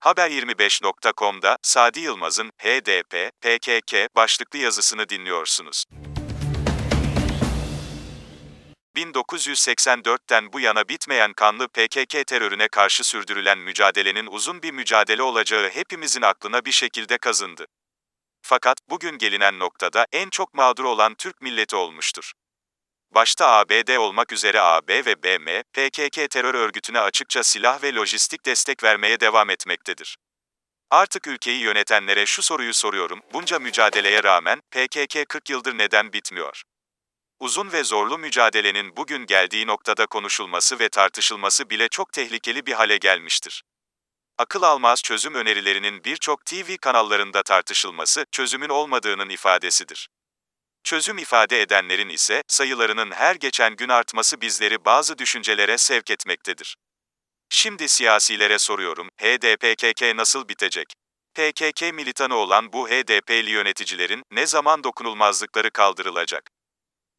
Haber25.com'da Sadi Yılmaz'ın HDP, PKK başlıklı yazısını dinliyorsunuz. 1984'ten bu yana bitmeyen kanlı PKK terörüne karşı sürdürülen mücadelenin uzun bir mücadele olacağı hepimizin aklına bir şekilde kazındı. Fakat bugün gelinen noktada en çok mağdur olan Türk milleti olmuştur. Başta ABD olmak üzere AB ve BM, PKK terör örgütüne açıkça silah ve lojistik destek vermeye devam etmektedir. Artık ülkeyi yönetenlere şu soruyu soruyorum, bunca mücadeleye rağmen PKK 40 yıldır neden bitmiyor? Uzun ve zorlu mücadelenin bugün geldiği noktada konuşulması ve tartışılması bile çok tehlikeli bir hale gelmiştir. Akıl almaz çözüm önerilerinin birçok TV kanallarında tartışılması, çözümün olmadığının ifadesidir. Çözüm ifade edenlerin ise sayılarının her geçen gün artması bizleri bazı düşüncelere sevk etmektedir. Şimdi siyasilere soruyorum, HDPKK nasıl bitecek? PKK militanı olan bu HDP'li yöneticilerin ne zaman dokunulmazlıkları kaldırılacak?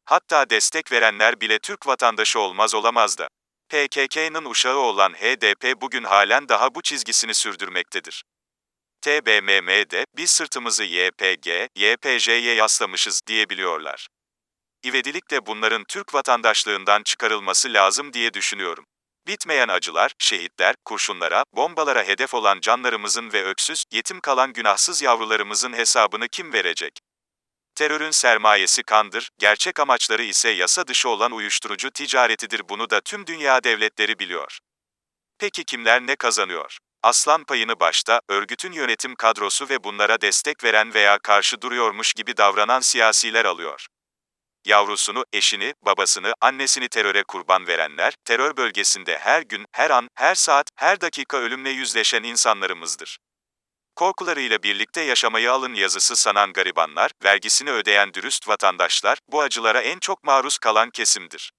Hatta destek verenler bile Türk vatandaşı olmaz olamaz da. PKK'nın uşağı olan HDP bugün halen daha bu çizgisini sürdürmektedir. TBMM'de biz sırtımızı YPG, YPJ'ye yaslamışız diyebiliyorlar. İvedilik de bunların Türk vatandaşlığından çıkarılması lazım diye düşünüyorum. Bitmeyen acılar, şehitler, kurşunlara, bombalara hedef olan canlarımızın ve öksüz, yetim kalan günahsız yavrularımızın hesabını kim verecek? Terörün sermayesi kandır, gerçek amaçları ise yasa dışı olan uyuşturucu ticaretidir bunu da tüm dünya devletleri biliyor. Peki kimler ne kazanıyor? Aslan payını başta, örgütün yönetim kadrosu ve bunlara destek veren veya karşı duruyormuş gibi davranan siyasiler alıyor. Yavrusunu, eşini, babasını, annesini teröre kurban verenler, terör bölgesinde her gün, her an, her saat, her dakika ölümle yüzleşen insanlarımızdır. Korkularıyla birlikte yaşamayı alın yazısı sanan garibanlar, vergisini ödeyen dürüst vatandaşlar, bu acılara en çok maruz kalan kesimdir.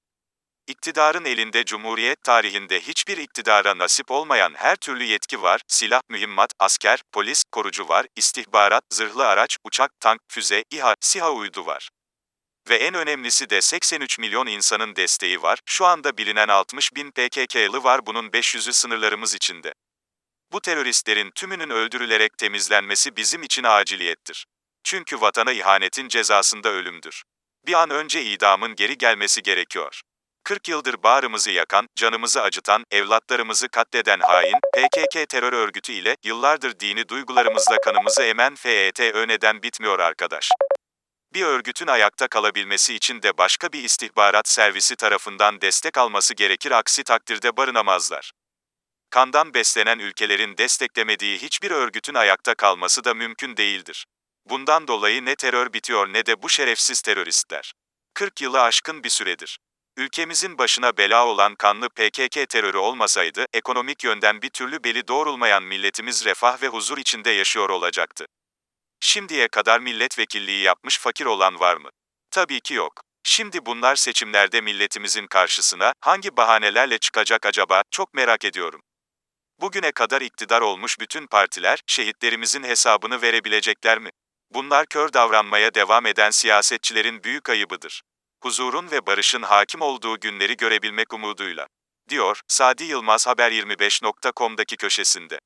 İktidarın elinde Cumhuriyet tarihinde hiçbir iktidara nasip olmayan her türlü yetki var, silah, mühimmat, asker, polis, korucu var, istihbarat, zırhlı araç, uçak, tank, füze, İHA, SİHA uydu var. Ve en önemlisi de 83 milyon insanın desteği var, şu anda bilinen 60 bin PKK'lı var bunun 500'ü sınırlarımız içinde. Bu teröristlerin tümünün öldürülerek temizlenmesi bizim için aciliyettir. Çünkü vatana ihanetin cezasında ölümdür. Bir an önce idamın geri gelmesi gerekiyor. 40 yıldır bağrımızı yakan, canımızı acıtan, evlatlarımızı katleden hain, PKK terör örgütü ile yıllardır dini duygularımızla kanımızı emen FETÖ neden bitmiyor arkadaş. Bir örgütün ayakta kalabilmesi için de başka bir istihbarat servisi tarafından destek alması gerekir aksi takdirde barınamazlar. Kandan beslenen ülkelerin desteklemediği hiçbir örgütün ayakta kalması da mümkün değildir. Bundan dolayı ne terör bitiyor ne de bu şerefsiz teröristler. 40 yılı aşkın bir süredir. Ülkemizin başına bela olan kanlı PKK terörü olmasaydı, ekonomik yönden bir türlü beli doğrulmayan milletimiz refah ve huzur içinde yaşıyor olacaktı. Şimdiye kadar milletvekilliği yapmış fakir olan var mı? Tabii ki yok. Şimdi bunlar seçimlerde milletimizin karşısına hangi bahanelerle çıkacak acaba çok merak ediyorum. Bugüne kadar iktidar olmuş bütün partiler şehitlerimizin hesabını verebilecekler mi? Bunlar kör davranmaya devam eden siyasetçilerin büyük ayıbıdır huzurun ve barışın hakim olduğu günleri görebilmek umuduyla, diyor Sadi Yılmaz Haber25.com'daki köşesinde.